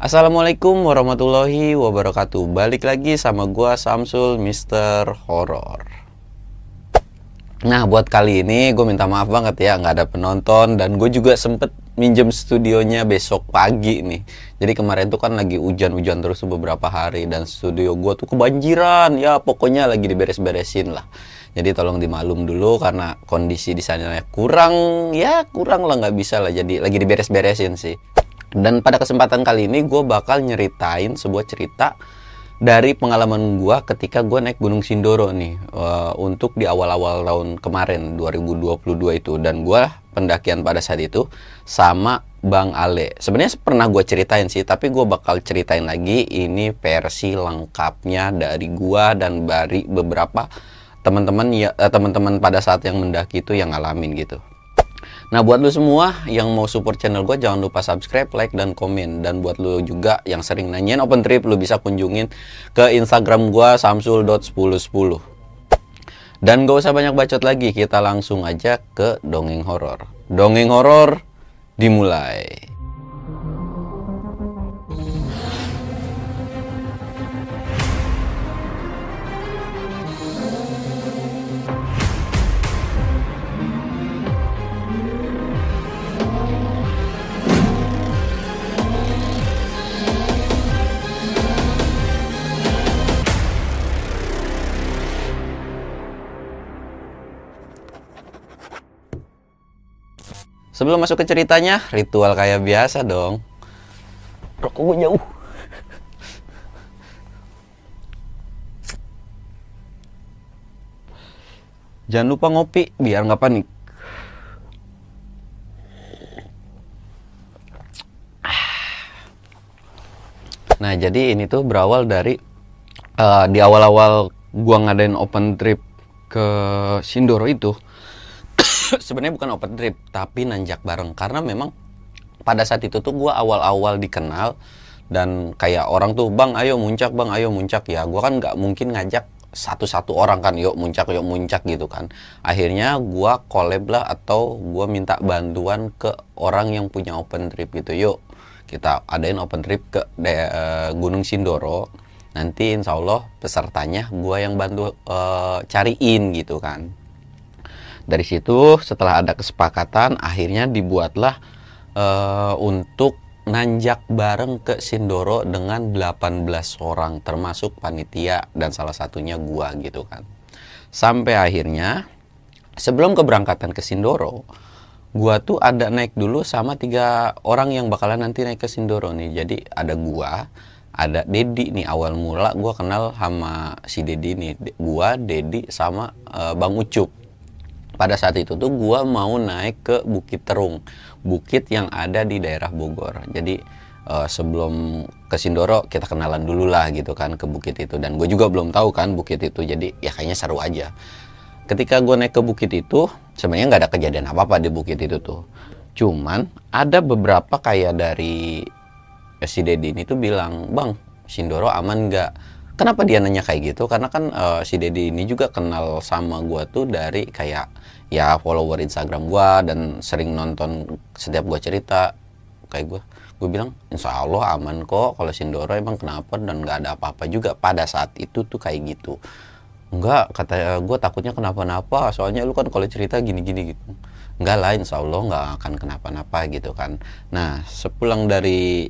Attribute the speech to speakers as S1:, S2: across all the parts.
S1: Assalamualaikum warahmatullahi wabarakatuh. Balik lagi sama gua Samsul Mister Horror. Nah buat kali ini gue minta maaf banget ya nggak ada penonton. Dan gue juga sempet minjem studionya besok pagi nih. Jadi kemarin tuh kan lagi hujan-hujan terus beberapa hari. Dan studio gue tuh kebanjiran. Ya pokoknya lagi diberes-beresin lah. Jadi tolong dimaklum dulu karena kondisi di sana kurang. Ya kurang lah nggak bisa lah. Jadi lagi diberes-beresin sih dan pada kesempatan kali ini gue bakal nyeritain sebuah cerita dari pengalaman gue ketika gue naik Gunung Sindoro nih uh, untuk di awal-awal tahun kemarin 2022 itu dan gue pendakian pada saat itu sama Bang Ale. Sebenarnya pernah gue ceritain sih, tapi gue bakal ceritain lagi ini versi lengkapnya dari gue dan dari beberapa teman-teman ya eh, teman-teman pada saat yang mendaki itu yang ngalamin gitu. Nah buat lu semua yang mau support channel gue jangan lupa subscribe, like, dan komen. Dan buat lu juga yang sering nanyain open trip lu bisa kunjungin ke Instagram gue samsul.1010. Dan gak usah banyak bacot lagi, kita langsung aja ke dongeng horor. Dongeng horor dimulai. Sebelum masuk ke ceritanya, ritual kayak biasa dong. Rokok gue jauh. Jangan lupa ngopi biar nggak panik. Nah, jadi ini tuh berawal dari uh, di awal-awal gua ngadain open trip ke Sindoro itu sebenarnya bukan open trip tapi nanjak bareng. Karena memang pada saat itu tuh gue awal-awal dikenal dan kayak orang tuh bang ayo muncak bang ayo muncak. Ya gue kan nggak mungkin ngajak satu-satu orang kan yuk muncak yuk muncak gitu kan. Akhirnya gue collab lah atau gue minta bantuan ke orang yang punya open trip gitu. Yuk kita adain open trip ke uh, Gunung Sindoro. Nanti insya Allah pesertanya gue yang bantu uh, cariin gitu kan dari situ setelah ada kesepakatan akhirnya dibuatlah uh, untuk nanjak bareng ke Sindoro dengan 18 orang termasuk panitia dan salah satunya gua gitu kan. Sampai akhirnya sebelum keberangkatan ke Sindoro, gua tuh ada naik dulu sama tiga orang yang bakalan nanti naik ke Sindoro nih. Jadi ada gua, ada Dedi nih awal mula gua kenal sama si Dedi nih. Gua, Dedi sama uh, Bang Ucup pada saat itu tuh gua mau naik ke Bukit Terung bukit yang ada di daerah Bogor. Jadi uh, sebelum ke Sindoro kita kenalan dulu lah gitu kan ke bukit itu. Dan gue juga belum tahu kan bukit itu. Jadi ya kayaknya seru aja. Ketika gue naik ke bukit itu sebenarnya nggak ada kejadian apa apa di bukit itu tuh. Cuman ada beberapa kayak dari si Dedi ini tuh bilang bang Sindoro aman nggak kenapa dia nanya kayak gitu? Karena kan uh, si Dedi ini juga kenal sama gue tuh dari kayak ya follower Instagram gue dan sering nonton setiap gue cerita kayak gue gue bilang insya Allah aman kok kalau Sindoro emang kenapa dan nggak ada apa-apa juga pada saat itu tuh kayak gitu. Enggak kata gue takutnya kenapa-napa soalnya lu kan kalau cerita gini-gini gitu. Enggak lah insya Allah nggak akan kenapa-napa gitu kan. Nah sepulang dari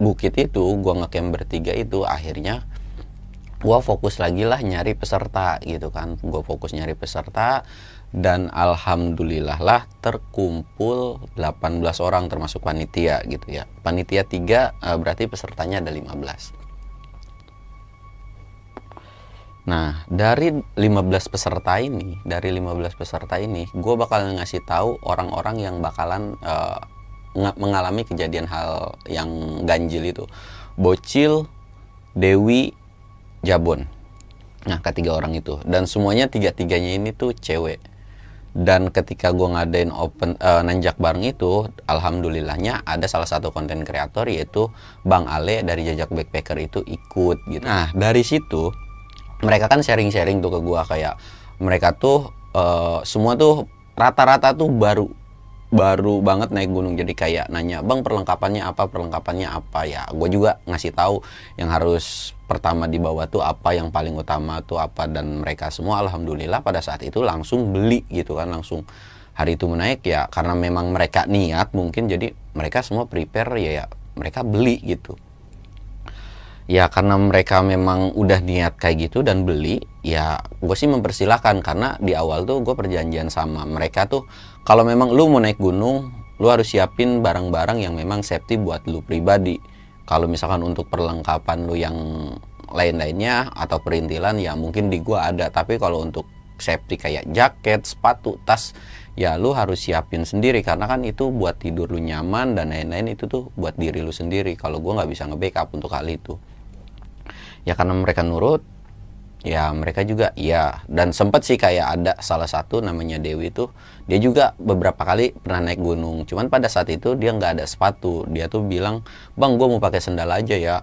S1: bukit itu gue ngecamp bertiga itu akhirnya gue fokus lagi lah nyari peserta gitu kan. Gue fokus nyari peserta dan alhamdulillah lah terkumpul 18 orang termasuk panitia gitu ya. Panitia 3 eh, berarti pesertanya ada 15 Nah, dari 15 peserta ini, dari 15 peserta ini, gue bakal ngasih tahu orang-orang yang bakalan uh, mengalami kejadian hal yang ganjil itu. Bocil, Dewi, Jabon. Nah, ketiga orang itu dan semuanya tiga-tiganya ini tuh cewek. Dan ketika gue ngadain open uh, nanjak bareng itu, alhamdulillahnya ada salah satu konten kreator yaitu Bang Ale dari Jajak Backpacker itu ikut gitu. Nah, dari situ mereka kan sharing-sharing tuh ke gue kayak mereka tuh uh, semua tuh rata-rata tuh baru baru banget naik gunung. Jadi kayak nanya bang perlengkapannya apa? Perlengkapannya apa? Ya gue juga ngasih tahu yang harus pertama dibawa tuh apa yang paling utama tuh apa dan mereka semua alhamdulillah pada saat itu langsung beli gitu kan langsung hari itu menaik. Ya karena memang mereka niat mungkin jadi mereka semua prepare ya, ya mereka beli gitu ya karena mereka memang udah niat kayak gitu dan beli ya gue sih mempersilahkan. Karena di awal tuh gue perjanjian sama mereka tuh kalau memang lu mau naik gunung lu harus siapin barang-barang yang memang safety buat lu pribadi. Kalau misalkan untuk perlengkapan lu yang lain-lainnya atau perintilan ya mungkin di gua ada. Tapi kalau untuk safety kayak jaket sepatu tas ya lu harus siapin sendiri. Karena kan itu buat tidur lu nyaman dan lain-lain itu tuh buat diri lu sendiri. Kalau gua nggak bisa nge-backup untuk hal itu ya karena mereka nurut ya mereka juga ya dan sempat sih kayak ada salah satu namanya Dewi tuh dia juga beberapa kali pernah naik gunung. Cuman pada saat itu dia nggak ada sepatu. Dia tuh bilang bang gue mau pakai sendal aja ya.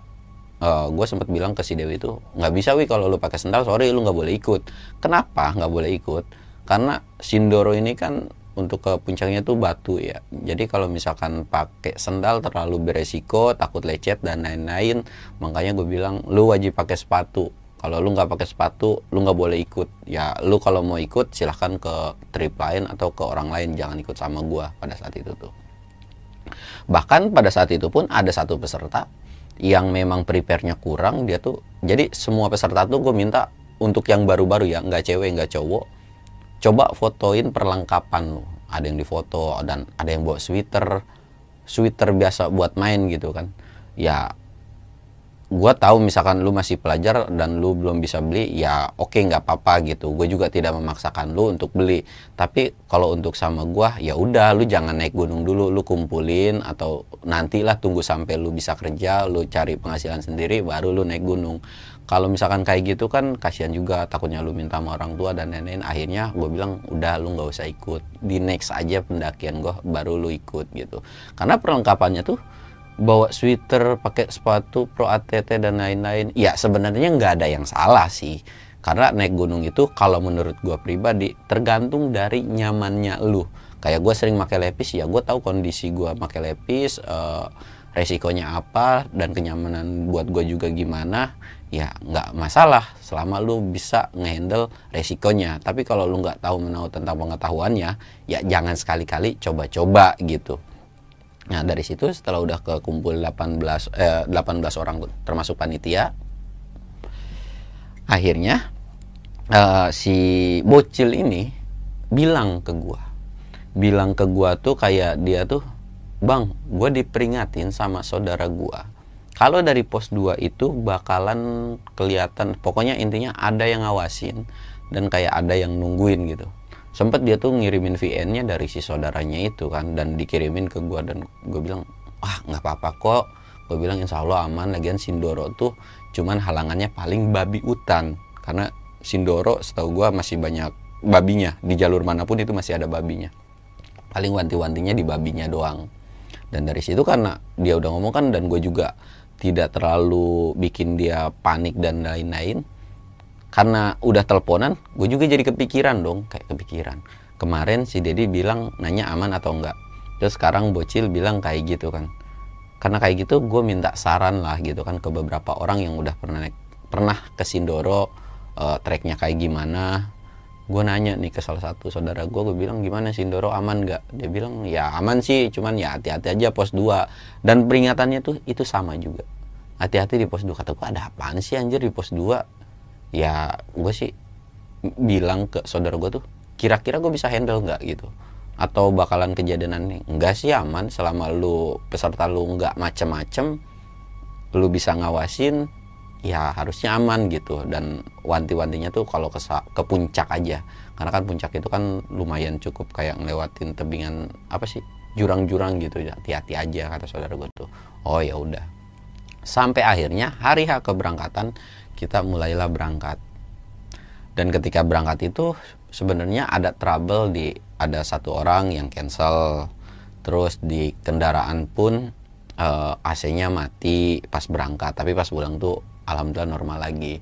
S1: Uh, gue sempat bilang ke si Dewi tuh nggak bisa wi kalau lu pakai sendal sorry lu nggak boleh ikut. Kenapa nggak boleh ikut? Karena Sindoro ini kan untuk ke puncaknya tuh batu ya. Jadi kalau misalkan pakai sendal terlalu beresiko, takut lecet dan lain-lain, makanya gue bilang lu wajib pakai sepatu. Kalau lu nggak pakai sepatu, lu nggak boleh ikut. Ya, lu kalau mau ikut silahkan ke trip lain atau ke orang lain, jangan ikut sama gue pada saat itu tuh. Bahkan pada saat itu pun ada satu peserta yang memang prepare-nya kurang, dia tuh jadi semua peserta tuh gue minta untuk yang baru-baru ya, nggak cewek nggak cowok, coba fotoin perlengkapan lu. Ada yang difoto dan ada yang bawa sweater. Sweater biasa buat main gitu kan. Ya gue tahu misalkan lu masih pelajar dan lu belum bisa beli ya oke nggak apa-apa gitu. Gue juga tidak memaksakan lu untuk beli. Tapi kalau untuk sama gue ya udah lu jangan naik gunung dulu. Lu kumpulin atau nantilah tunggu sampai lu bisa kerja lu cari penghasilan sendiri baru lu naik gunung kalau misalkan kayak gitu kan kasihan juga takutnya lu minta sama orang tua dan lain-lain akhirnya gue bilang udah lu nggak usah ikut di next aja pendakian gue baru lu ikut gitu karena perlengkapannya tuh bawa sweater, pakai sepatu pro ATT dan lain-lain. Ya sebenarnya nggak ada yang salah sih. Karena naik gunung itu kalau menurut gue pribadi tergantung dari nyamannya lu. Kayak gue sering pakai lepis ya gue tahu kondisi gue pakai lepis, uh, resikonya apa dan kenyamanan buat gue juga gimana. Ya nggak masalah selama lu bisa ngehandle resikonya. Tapi kalau lu nggak tahu menahu tentang pengetahuannya, ya jangan sekali-kali coba-coba gitu. Nah dari situ setelah udah ke kumpul 18 eh, 18 orang termasuk panitia, akhirnya uh, si bocil ini bilang ke gua, bilang ke gua tuh kayak dia tuh, bang, gua diperingatin sama saudara gua. Kalau dari pos 2 itu bakalan kelihatan, pokoknya intinya ada yang ngawasin dan kayak ada yang nungguin gitu. Sempet dia tuh ngirimin VN-nya dari si saudaranya itu kan dan dikirimin ke gue dan gue bilang wah nggak apa-apa kok. Gue bilang insya Allah aman. Lagian Sindoro tuh cuman halangannya paling babi hutan karena Sindoro setahu gue masih banyak babinya. Di jalur mana pun itu masih ada babinya. Paling wanti-wantinya di babinya doang dan dari situ karena dia udah ngomong kan dan gue juga tidak terlalu bikin dia panik dan lain-lain karena udah teleponan gue juga jadi kepikiran dong kayak kepikiran. Kemarin si Dedi bilang nanya aman atau enggak. Terus sekarang bocil bilang kayak gitu kan. Karena kayak gitu gue minta saran lah gitu kan ke beberapa orang yang udah pernah naik, pernah ke Sindoro uh, treknya kayak gimana gue nanya nih ke salah satu saudara gue gue bilang gimana Sindoro aman nggak? Dia bilang ya aman sih cuman ya hati-hati aja pos 2 dan peringatannya tuh itu sama juga. Hati-hati di pos 2 kata gue ada apaan sih anjir di pos 2 ya gue sih bilang ke saudara gue tuh kira-kira gue bisa handle nggak? Gitu. Atau bakalan kejadian nih enggak sih aman. Selama lu peserta lu nggak macem-macem lu bisa ngawasin ya harusnya aman gitu. Dan wanti-wantinya tuh kalau ke ke puncak aja. Karena kan puncak itu kan lumayan cukup kayak ngelewatin tebingan apa sih jurang-jurang gitu ya. Hati-hati aja kata saudara gue tuh. Oh ya udah. Sampai akhirnya hari H keberangkatan kita mulailah berangkat. Dan ketika berangkat itu sebenarnya ada trouble di ada satu orang yang cancel. Terus di kendaraan pun uh, eh, AC-nya mati pas berangkat. Tapi pas pulang tuh alhamdulillah normal lagi.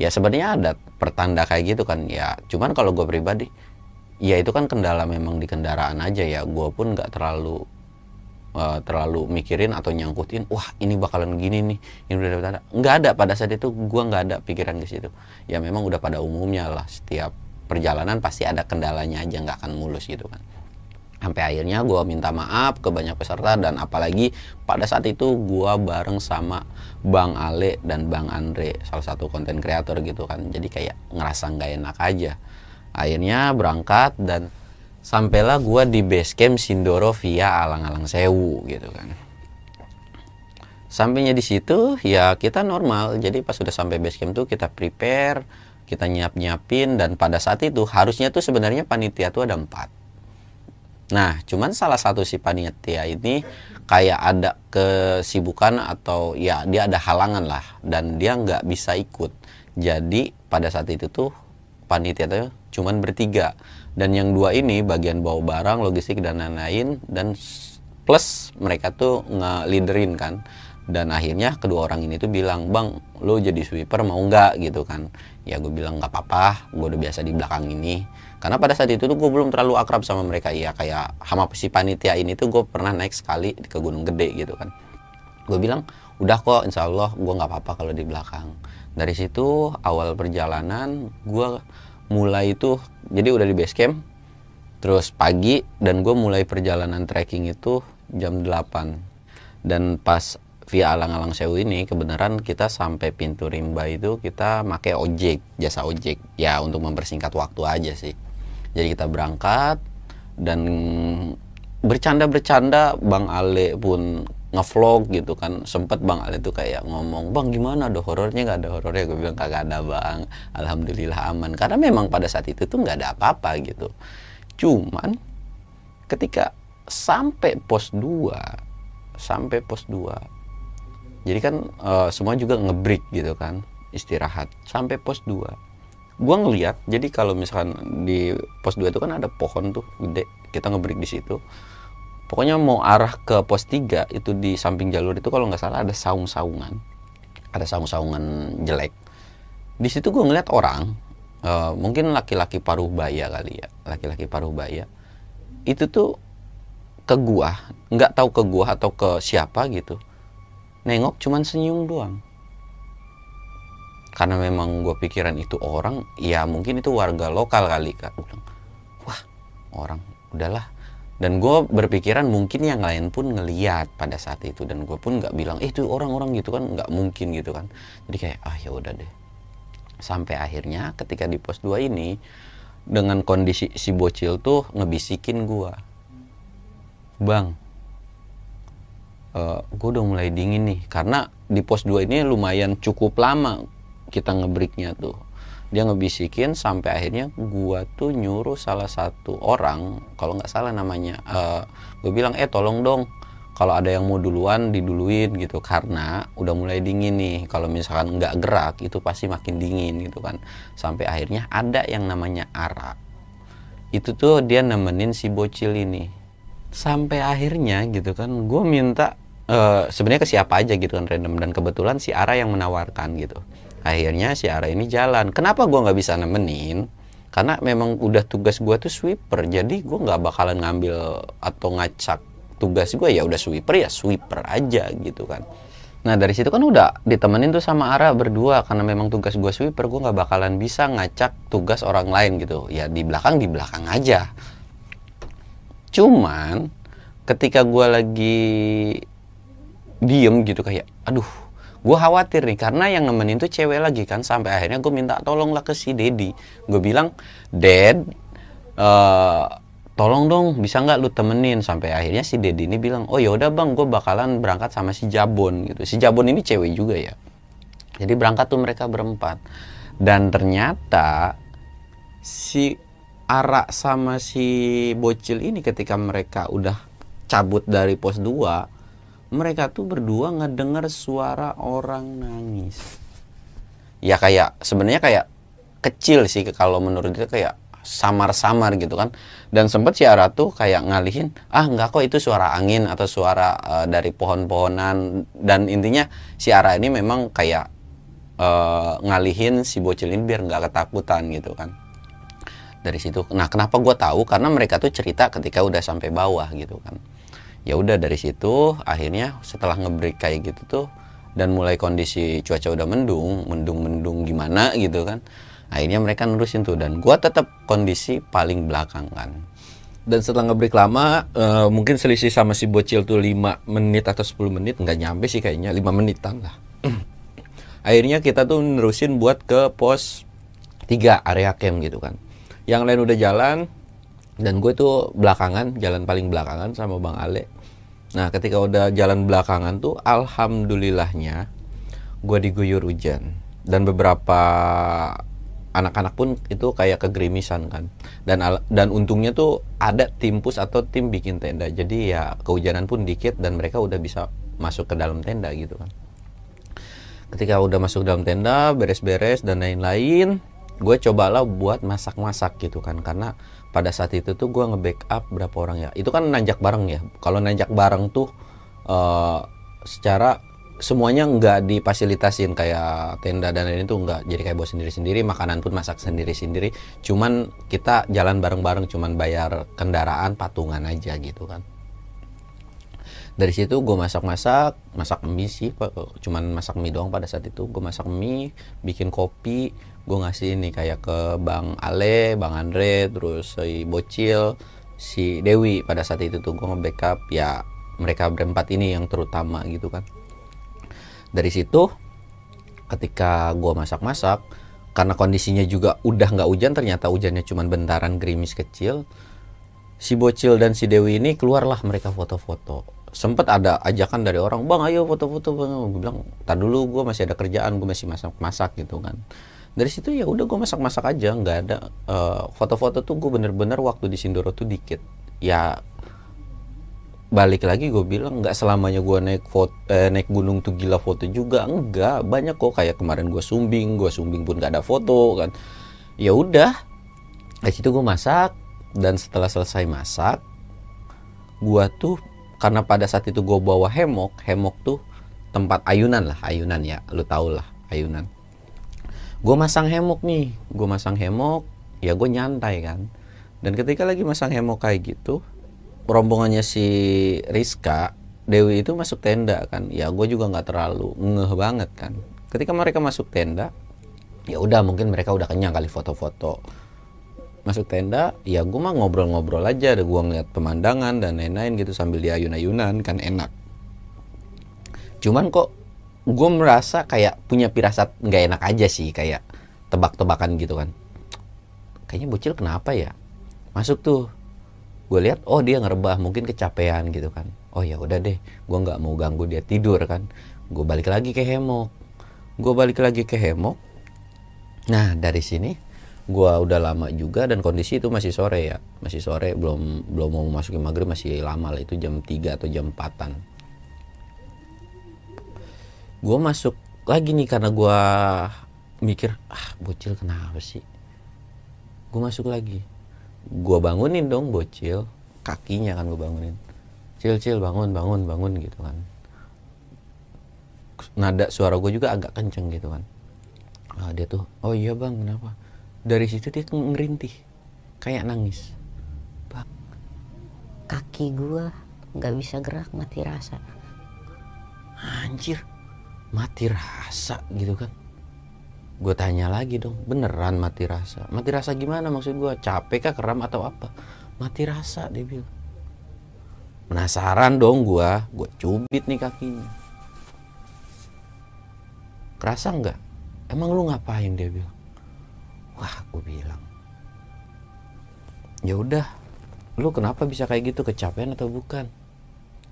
S1: Ya sebenarnya ada pertanda kayak gitu kan. Ya cuman kalau gue pribadi ya itu kan kendala memang di kendaraan aja ya. Gue pun nggak terlalu uh, terlalu mikirin atau nyangkutin wah ini bakalan gini nih ini udah ada nggak ada. Pada saat itu gue nggak ada pikiran ke situ. Ya memang udah pada umumnya lah. Setiap perjalanan pasti ada kendalanya aja nggak akan mulus gitu kan sampai akhirnya gue minta maaf ke banyak peserta dan apalagi pada saat itu gue bareng sama Bang Ale dan Bang Andre salah satu konten kreator gitu kan. Jadi kayak ngerasa nggak enak aja. Akhirnya berangkat dan sampailah gue di base camp Sindoro via alang-alang sewu gitu kan. Sampainya di situ ya kita normal. Jadi pas sudah sampai base camp tuh kita prepare kita nyiap nyiapin dan pada saat itu harusnya tuh sebenarnya panitia tuh ada empat Nah, cuman salah satu si panitia ini kayak ada kesibukan atau ya dia ada halangan lah dan dia nggak bisa ikut. Jadi pada saat itu tuh panitia tuh cuman bertiga. Dan yang dua ini bagian bawa barang, logistik dan lain-lain dan plus mereka tuh nge-leaderin kan. Dan akhirnya kedua orang ini tuh bilang bang lo jadi sweeper mau nggak? Gitu kan. Ya gue bilang nggak apa-apa gue udah biasa di belakang ini karena pada saat itu tuh gue belum terlalu akrab sama mereka. Ya kayak sama si panitia ini tuh gue pernah naik sekali ke Gunung Gede gitu kan. Gue bilang udah kok insya Allah gue nggak apa-apa kalau di belakang. Dari situ awal perjalanan gue mulai itu jadi udah di base camp terus pagi dan gue mulai perjalanan trekking itu jam 8 dan pas via alang-alang sewu ini kebenaran kita sampai pintu rimba itu kita pakai ojek jasa ojek. Ya untuk mempersingkat waktu aja sih jadi kita berangkat dan bercanda-bercanda Bang Ale pun ngevlog gitu kan. Sempet Bang Ale tuh kayak ngomong Bang gimana ada horornya? Nggak ada horornya. Gue bilang kagak ada Bang. Alhamdulillah aman. Karena memang pada saat itu tuh nggak ada apa-apa gitu. Cuman ketika sampai pos 2 sampai pos 2 jadi kan uh, semua juga ngebreak gitu kan istirahat. Sampai pos 2 gua ngeliat jadi kalau misalkan di pos 2 itu kan ada pohon tuh gede. Kita ngebreak di situ. Pokoknya mau arah ke pos 3 itu di samping jalur itu kalau nggak salah ada saung-saungan. Ada saung-saungan jelek. Di situ gue ngeliat orang uh, mungkin laki-laki paruh baya kali ya laki-laki paruh baya. Itu tuh ke gua nggak tahu ke gua atau ke siapa gitu. Nengok cuman senyum doang karena memang gue pikiran itu orang ya mungkin itu warga lokal kali kak. Bilang wah orang udahlah. Dan gue berpikiran mungkin yang lain pun ngeliat pada saat itu. Dan gue pun nggak bilang eh itu orang-orang gitu kan? Nggak mungkin gitu kan. Jadi kayak ah ya udah deh. Sampai akhirnya ketika di pos 2 ini dengan kondisi si bocil tuh ngebisikin gue bang uh, eh, gue udah mulai dingin nih. Karena di pos 2 ini lumayan cukup lama kita ngebriknya tuh. Dia ngebisikin sampai akhirnya gua tuh nyuruh salah satu orang kalau nggak salah namanya uh, gue bilang eh tolong dong kalau ada yang mau duluan diduluin gitu. Karena udah mulai dingin nih kalau misalkan nggak gerak itu pasti makin dingin gitu kan. Sampai akhirnya ada yang namanya Ara. Itu tuh dia nemenin si bocil ini. Sampai akhirnya gitu kan gue minta uh, sebenarnya ke siapa aja gitu kan random. Dan kebetulan si Ara yang menawarkan gitu akhirnya si Ara ini jalan. Kenapa gue nggak bisa nemenin? Karena memang udah tugas gue tuh sweeper. Jadi gue nggak bakalan ngambil atau ngacak tugas gue ya udah sweeper ya sweeper aja gitu kan. Nah dari situ kan udah ditemenin tuh sama Ara berdua. Karena memang tugas gue sweeper gue nggak bakalan bisa ngacak tugas orang lain gitu. Ya di belakang di belakang aja. Cuman ketika gue lagi diem gitu kayak aduh gue khawatir nih karena yang nemenin tuh cewek lagi kan sampai akhirnya gue minta tolonglah ke si Dedi gue bilang Dad uh, tolong dong bisa nggak lu temenin? Sampai akhirnya si Dedi ini bilang oh yaudah bang gue bakalan berangkat sama si Jabon gitu. Si Jabon ini cewek juga ya. Jadi berangkat tuh mereka berempat. Dan ternyata si Ara sama si Bocil ini ketika mereka udah cabut dari pos 2 mereka tuh berdua ngedenger suara orang nangis. Ya kayak sebenarnya kayak kecil sih kalau menurut dia kayak samar-samar gitu kan. Dan sempet si Ara tuh kayak ngalihin ah nggak kok itu suara angin atau suara uh, dari pohon-pohonan. Dan intinya si Ara ini memang kayak uh, ngalihin si bocil ini biar nggak ketakutan gitu kan. Dari situ nah kenapa gue tahu? Karena mereka tuh cerita ketika udah sampai bawah gitu kan ya udah dari situ akhirnya setelah ngebreak kayak gitu tuh dan mulai kondisi cuaca udah mendung mendung mendung gimana gitu kan akhirnya mereka nerusin tuh. Dan gue tetap kondisi paling belakang kan. Dan setelah ngebreak lama uh, mungkin selisih sama si bocil tuh 5 menit atau 10 menit nggak nyampe sih kayaknya 5 menitan lah. Akhirnya kita tuh nerusin buat ke pos 3 area camp gitu kan. Yang lain udah jalan dan gue tuh belakangan jalan paling belakangan sama bang Ale. Nah ketika udah jalan belakangan tuh alhamdulillahnya gue diguyur hujan. Dan beberapa anak-anak pun itu kayak kegerimisan kan. Dan dan untungnya tuh ada tim pus atau tim bikin tenda. Jadi ya kehujanan pun dikit dan mereka udah bisa masuk ke dalam tenda gitu kan. Ketika udah masuk dalam tenda beres-beres dan lain-lain gue cobalah buat masak-masak gitu kan. Karena pada saat itu tuh gue nge-backup berapa orang ya. Itu kan nanjak bareng ya. Kalau nanjak bareng tuh uh, secara semuanya nggak difasilitasin. Kayak tenda dan lain itu nggak. Jadi kayak bawa sendiri-sendiri makanan pun masak sendiri-sendiri. Cuman kita jalan bareng-bareng cuman bayar kendaraan patungan aja gitu kan dari situ gue masak-masak masak mie sih cuman masak mie doang pada saat itu. Gue masak mie bikin kopi gue ngasih ini kayak ke bang Ale bang Andre terus si Bocil si Dewi. Pada saat itu tuh gue nge-backup ya mereka berempat ini yang terutama gitu kan. Dari situ ketika gue masak-masak karena kondisinya juga udah nggak hujan ternyata hujannya cuma bentaran gerimis kecil si bocil dan si dewi ini keluarlah mereka foto-foto sempet ada ajakan dari orang bang ayo foto-foto. Bang gue bilang tak dulu gue masih ada kerjaan gue masih masak-masak gitu kan. Dari situ ya udah gue masak-masak aja nggak ada uh, foto-foto tuh gue bener-bener waktu di Sindoro tuh dikit. Ya balik lagi gue bilang nggak selamanya gue naik foto eh, naik gunung tuh gila foto juga. Enggak banyak kok. Kayak kemarin gue sumbing gue sumbing pun gak ada foto kan. Ya udah dari situ gue masak dan setelah selesai masak gue tuh karena pada saat itu gue bawa hemok hemok tuh tempat ayunan lah ayunan ya lu tau lah ayunan. Gue masang hemok nih gue masang hemok ya gue nyantai kan. Dan ketika lagi masang hemok kayak gitu rombongannya si Rizka Dewi itu masuk tenda kan. Ya gue juga nggak terlalu ngeh banget kan. Ketika mereka masuk tenda ya udah mungkin mereka udah kenyang kali foto-foto masuk tenda ya gue mah ngobrol-ngobrol aja ada gue ngeliat pemandangan dan lain-lain gitu sambil di ayun-ayunan kan enak. Cuman kok gue merasa kayak punya pirasat nggak enak aja sih kayak tebak-tebakan gitu kan. Kayaknya bocil kenapa ya? Masuk tuh gue lihat oh dia ngerebah mungkin kecapean gitu kan. Oh ya udah deh gue nggak mau ganggu dia tidur kan. Gue balik lagi ke hemok. Gue balik lagi ke hemok. Nah dari sini gue udah lama juga dan kondisi itu masih sore ya. Masih sore belum belum mau masukin maghrib masih lama lah. Itu jam 3 atau jam 4an gue masuk lagi nih karena gue mikir ah bocil kenapa sih? Gue masuk lagi. Gue bangunin dong bocil. Kakinya kan gue bangunin. Cil cil bangun bangun bangun gitu kan. Nada suara gue juga agak kenceng gitu kan. Nah, dia tuh oh iya bang kenapa dari situ dia ngerintih. Kayak nangis.
S2: Bang kaki gue nggak bisa gerak mati rasa.
S1: Anjir mati rasa gitu kan. Gue tanya lagi dong beneran mati rasa? Mati rasa gimana maksud gue capek kah keram atau apa? Mati rasa dia bilang. Penasaran dong gue gue cubit nih kakinya. Kerasa nggak? Emang lu ngapain dia bilang gue bilang. Ya udah lu kenapa bisa kayak gitu? Kecapean atau bukan?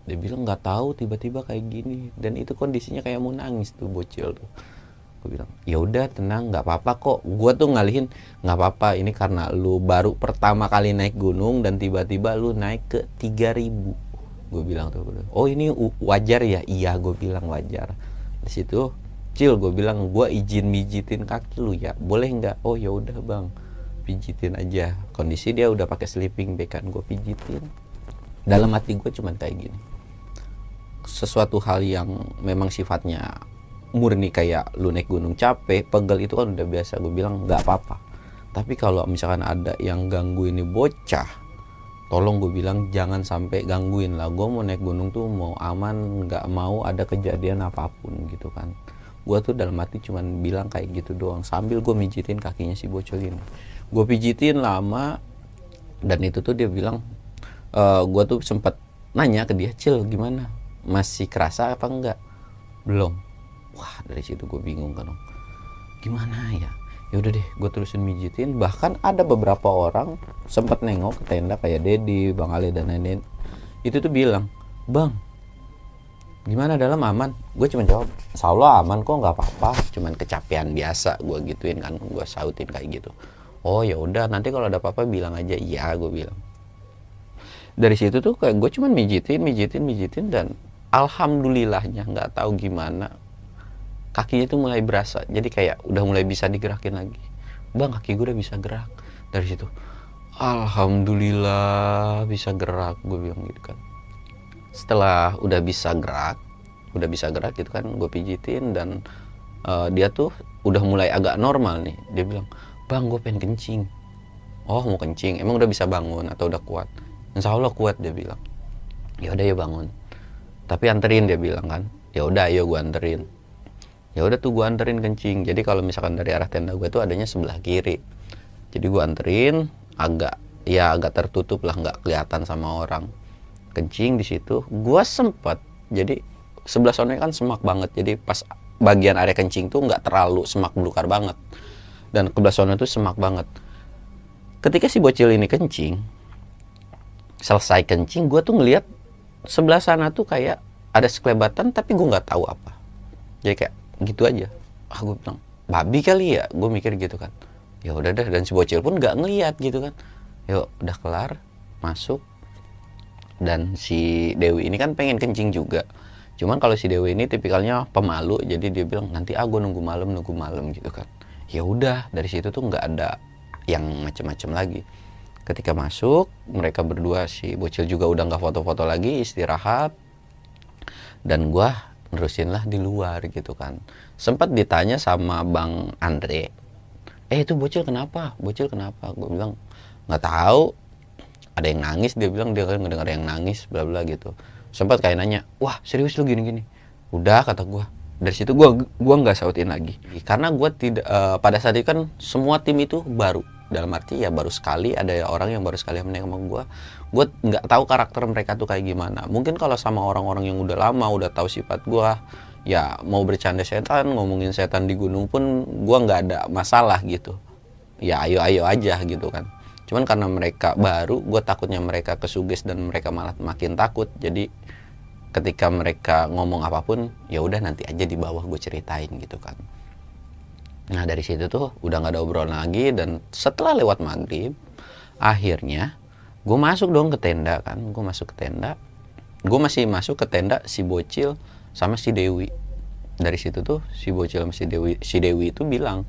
S1: Dia bilang nggak tahu tiba-tiba kayak gini. Dan itu kondisinya kayak mau nangis tuh bocil tuh. Gue bilang ya udah tenang nggak apa-apa kok. Gue tuh ngalihin nggak apa-apa ini karena lu baru pertama kali naik gunung dan tiba-tiba lu naik ke 3000 gue bilang tuh oh ini wajar ya? Iya gue bilang wajar. Di situ cil gue bilang gue izin mijitin kaki lu ya. Boleh nggak? Oh ya udah bang. Pijitin aja. Kondisi dia udah pakai sleeping bag kan gue pijitin. Dalam hati gue cuman kayak gini. Sesuatu hal yang memang sifatnya murni kayak lu naik gunung capek pegel itu kan udah biasa gue bilang nggak apa-apa. Tapi kalau misalkan ada yang ganggu ini bocah tolong gue bilang jangan sampai gangguin lah. Gue mau naik gunung tuh mau aman nggak mau ada kejadian apa pun gitu kan gue tuh dalam hati cuman bilang kayak gitu doang sambil gue mijitin kakinya si bocil ini gue pijitin lama dan itu tuh dia bilang e, gue tuh sempat nanya ke dia cil gimana? Masih kerasa apa enggak? Belum. Wah dari situ gue bingung kan gimana ya? Ya udah deh gue terusin mijitin. Bahkan ada beberapa orang sempat nengok ke tenda kayak Dedi, Bang Ali dan lain-lain. Itu tuh bilang bang gimana dalam aman? Gue cuma jawab insya Allah aman kok nggak apa-apa. Cuman kecapean biasa gue gituin kan gue sautin kayak gitu. Oh ya udah nanti kalau ada apa-apa bilang aja. Iya gue bilang. Dari situ tuh kayak gue cuman mijitin mijitin mijitin dan alhamdulillahnya nggak tahu gimana kakinya tuh mulai berasa. Jadi kayak udah mulai bisa digerakin lagi. Bang kaki gue udah bisa gerak. Dari situ alhamdulillah bisa gerak gue bilang gitu kan setelah udah bisa gerak udah bisa gerak gitu kan gue pijitin dan uh, dia tuh udah mulai agak normal nih. Dia bilang bang gue pengen kencing. Oh mau kencing? Emang udah bisa bangun atau udah kuat? Insya Allah kuat dia bilang. Ya udah ya bangun. Tapi anterin dia bilang kan. Ya udah ayo gue anterin. Ya udah tuh gue anterin kencing. Jadi kalau misalkan dari arah tenda gue tuh adanya sebelah kiri. Jadi gue anterin agak ya agak tertutup lah nggak kelihatan sama orang kencing di situ gue sempat jadi sebelah sana kan semak banget jadi pas bagian area kencing tuh nggak terlalu semak belukar banget dan sebelah sana tuh semak banget. Ketika si bocil ini kencing selesai kencing gue tuh ngeliat sebelah sana tuh kayak ada sekelebatan tapi gue nggak tahu apa. Jadi kayak gitu aja. Ah gue bilang babi kali ya? Gue mikir gitu kan. Ya udah dah dan si bocil pun nggak ngeliat gitu kan. Yuk udah kelar masuk dan si Dewi ini kan pengen kencing juga. Cuman kalau si Dewi ini tipikalnya pemalu jadi dia bilang nanti ah nunggu malam nunggu malam gitu kan. Ya udah dari situ tuh nggak ada yang macem-macem lagi. Ketika masuk mereka berdua si bocil juga udah nggak foto-foto lagi istirahat. Dan gue nerusin lah di luar gitu kan. Sempat ditanya sama bang Andre eh itu bocil kenapa? Bocil kenapa? Gue bilang nggak tahu ada yang nangis dia bilang dia kan ngedengar yang nangis bla bla gitu. Sempat kayak nanya wah serius lu gini gini? Udah kata gue dari situ gue gua nggak sautin lagi. Karena gue tidak uh, pada saat itu kan semua tim itu baru. Dalam arti ya baru sekali ada orang yang baru sekali menengok sama gue gue nggak tahu karakter mereka tuh kayak gimana. Mungkin kalau sama orang-orang yang udah lama udah tahu sifat gue ya mau bercanda setan ngomongin setan di gunung pun gue nggak ada masalah gitu. Ya ayo ayo aja gitu kan cuman karena mereka baru gue takutnya mereka kesuges dan mereka malah makin takut. Jadi ketika mereka ngomong apa pun ya udah nanti aja di bawah gue ceritain gitu kan. Nah dari situ tuh udah nggak ada obrolan lagi dan setelah lewat maghrib akhirnya gue masuk dong ke tenda kan. Gue masuk ke tenda. Gue masih masuk ke tenda si bocil sama si Dewi. Dari situ tuh si bocil sama si Dewi si Dewi itu bilang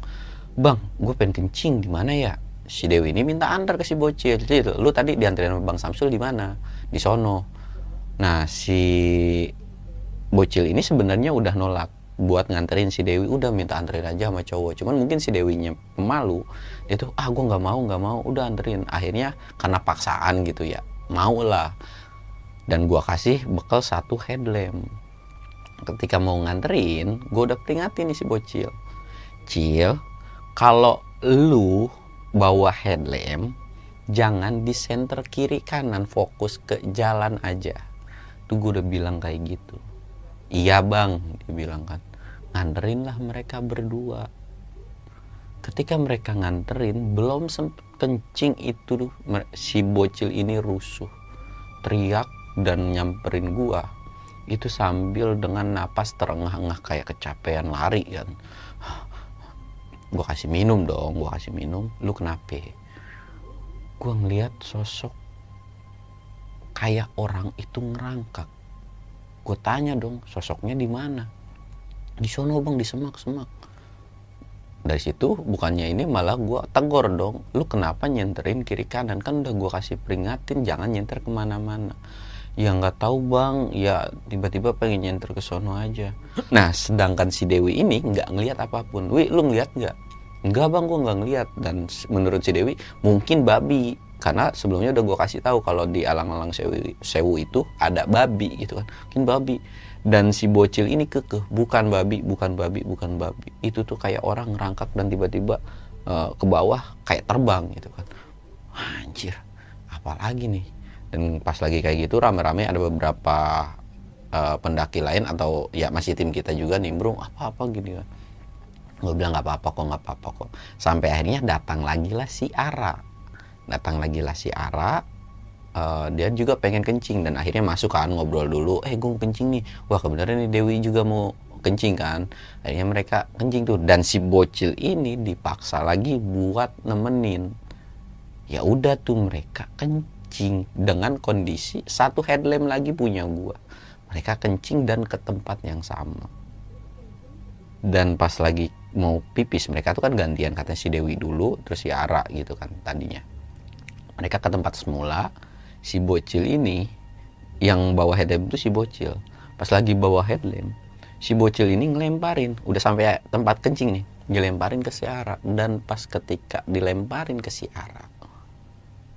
S1: bang gue pengen kencing di mana ya si Dewi ini minta antar ke si bocil. Jadi lu tadi diantarin sama bang Samsul di mana? Di sono. Nah si bocil ini sebenarnya udah nolak buat nganterin si Dewi. Udah minta anterin aja sama cowok. Cuman mungkin si Dewinya pemalu. Dia tuh ah gue nggak mau nggak mau. Udah anterin. Akhirnya karena paksaan gitu ya mau lah. Dan gue kasih bekal satu headlamp. Ketika mau nganterin gue udah peringatin nih si bocil. Cil kalau lu bawa headlamp jangan di center kiri kanan fokus ke jalan aja. Tuh gue udah bilang kayak gitu. Iya bang dia bilang kan. Nganterin lah mereka berdua. Ketika mereka nganterin belum sempet kencing itu si bocil ini rusuh teriak dan nyamperin gua. Itu sambil dengan napas terengah-engah kayak kecapean lari kan gua kasih minum dong gua kasih minum. Lu kenapa? Gua ngeliat sosok kayak orang itu ngerangkak. Gue tanya dong sosoknya di mana? Di sono bang di semak semak. Dari situ bukannya ini malah gue tegur dong. Lu kenapa nyenterin kiri kanan? Kan udah gue kasih peringatin jangan nyenter ke mana-mana ya nggak tahu bang. Ya tiba-tiba pengen nyenter ke sono aja. Nah sedangkan si Dewi ini nggak ngelihat apa pun. Wi lu ngeliat nggak? Enggak bang gue nggak ngeliat dan menurut si Dewi mungkin babi. Karena sebelumnya udah gue kasih tahu kalau di alang-alang sewu, sewu itu ada babi gitu kan. Mungkin babi. Dan si bocil ini kekeh. Bukan babi bukan babi bukan babi. Itu tuh kayak orang ngerangkak dan tiba-tiba eh, ke bawah kayak terbang gitu kan. Anjir. Apalagi nih dan pas lagi kayak gitu rame-rame ada beberapa eh, pendaki lain atau ya masih tim kita juga nimbrung apa-apa gini kan. Gue bilang nggak apa-apa kok nggak apa-apa kok. Sampai akhirnya datang lagi lah si Ara. Datang lagi lah si Ara Eh, dia juga pengen kencing dan akhirnya masuk kan ngobrol dulu. Eh gue kencing nih. Wah kebenaran nih Dewi juga mau kencing kan. Akhirnya mereka kencing tuh. Dan si bocil ini dipaksa lagi buat nemenin. Ya udah tuh mereka kencing dengan kondisi satu headlamp lagi punya gua. Mereka kencing dan ke tempat yang sama. Dan pas lagi mau pipis mereka tuh kan gantian katanya si Dewi dulu terus si Ara gitu kan tadinya. Mereka ke tempat semula si bocil ini yang bawa headlamp itu si bocil. Pas lagi bawa headlamp si bocil ini ngelemparin. Udah sampai tempat kencing nih dilemparin ke si Ara. Dan pas ketika dilemparin ke si Ara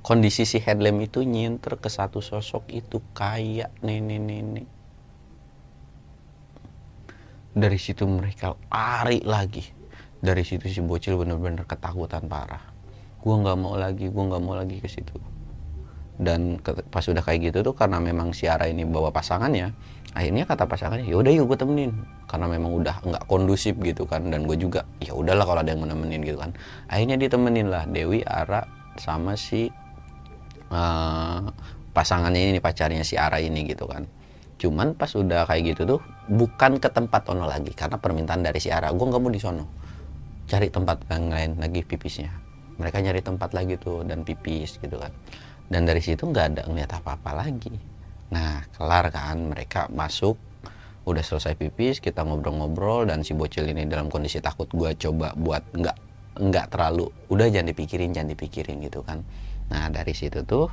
S1: kondisi si headlamp itu nyinter ke satu sosok itu kayak nenek-nenek. Dari situ mereka lari lagi. Dari situ si bocil bener-bener ketakutan parah. Gua nggak mau lagi gua nggak mau lagi ke situ. Dan ke- pas udah kayak gitu tuh karena memang si Ara ini bawa pasangannya akhirnya kata pasangannya ya udah yuk gue temenin. Karena memang udah nggak kondusif gitu kan dan gue juga ya udahlah kalau ada yang mau nemenin gitu kan. Akhirnya ditemenin lah Dewi Ara sama si eh, pasangannya ini pacarnya si Ara ini gitu kan. Cuman pas udah kayak gitu tuh bukan ke tempat ono lagi karena permintaan dari si Ara gue nggak mau di sono. Cari tempat yang lain lagi pipisnya. Mereka nyari tempat lagi tuh dan pipis gitu kan. Dan dari situ nggak ada ngeliat apa-apa lagi. Nah kelar kan mereka masuk udah selesai pipis kita ngobrol-ngobrol dan si bocil ini dalam kondisi takut gua coba buat nggak nggak terlalu udah jangan dipikirin jangan dipikirin gitu kan nah dari situ tuh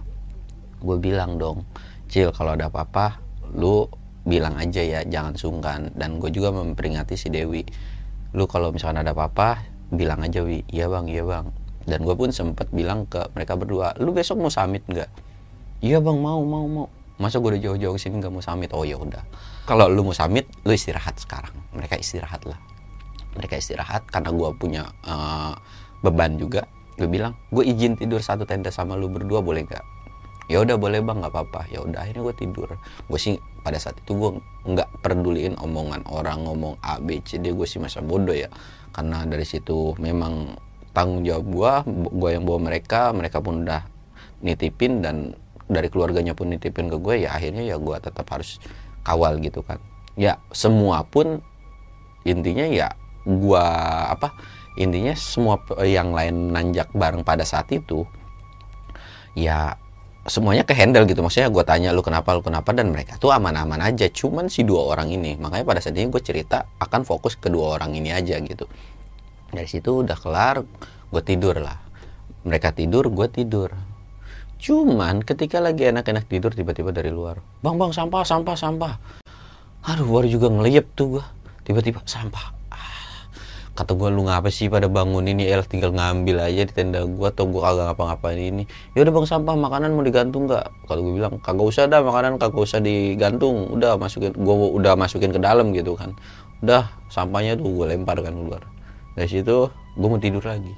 S1: gue bilang dong cil kalau ada apa-apa lu bilang aja ya jangan sungkan. Dan gue juga memperingati si Dewi. Lu kalau misalkan ada apa-apa bilang aja wi. Iya bang iya bang. Dan gue pun sempet bilang ke mereka berdua lu besok mau summit nggak? Iya bang mau mau mau. Masa gue udah jauh-jauh ke sini nggak mau summit? Oh ya udah. Kalau lu mau summit lu istirahat sekarang. Mereka istirahat lah. Mereka istirahat karena gue punya eh, beban juga gue bilang gue izin tidur satu tenda sama lu berdua boleh nggak? Ya udah boleh bang nggak apa-apa. Ya udah akhirnya gue tidur. Gue sih pada saat itu gue nggak peduliin omongan orang ngomong A B C D. Gue sih masa bodoh ya. Karena dari situ memang tanggung jawab gue gue yang bawa mereka mereka pun udah nitipin dan dari keluarganya pun nitipin ke gue ya akhirnya ya gue tetap harus kawal gitu kan. Ya semua pun intinya ya gua apa intinya semua p- yang lain nanjak bareng pada saat itu ya semuanya ke handle gitu. Maksudnya gue tanya lu kenapa lu kenapa? Dan mereka tuh aman-aman aja. Cuman si dua orang ini makanya pada saat ini gue cerita akan fokus ke dua orang ini aja gitu. Dari situ udah kelar gue tidur lah. Mereka tidur gue tidur. Cuman ketika lagi enak-enak tidur tiba-tiba dari luar bang bang sampah sampah sampah. Aduh baru juga ngeliyep tuh gue tiba-tiba sampah. Ah, kata gue lu ngapa sih pada bangun ini el? Tinggal ngambil aja di tenda gue atau gue kagak ngapa-ngapain ini. Ya udah bang sampah makanan mau digantung nggak? Kalau gue bilang kagak usah dah makanan kagak usah digantung. Udah masukin gue udah masukin ke dalam gitu kan. Udah sampahnya tuh gue lempar kan keluar. Dari situ gue mau tidur lagi.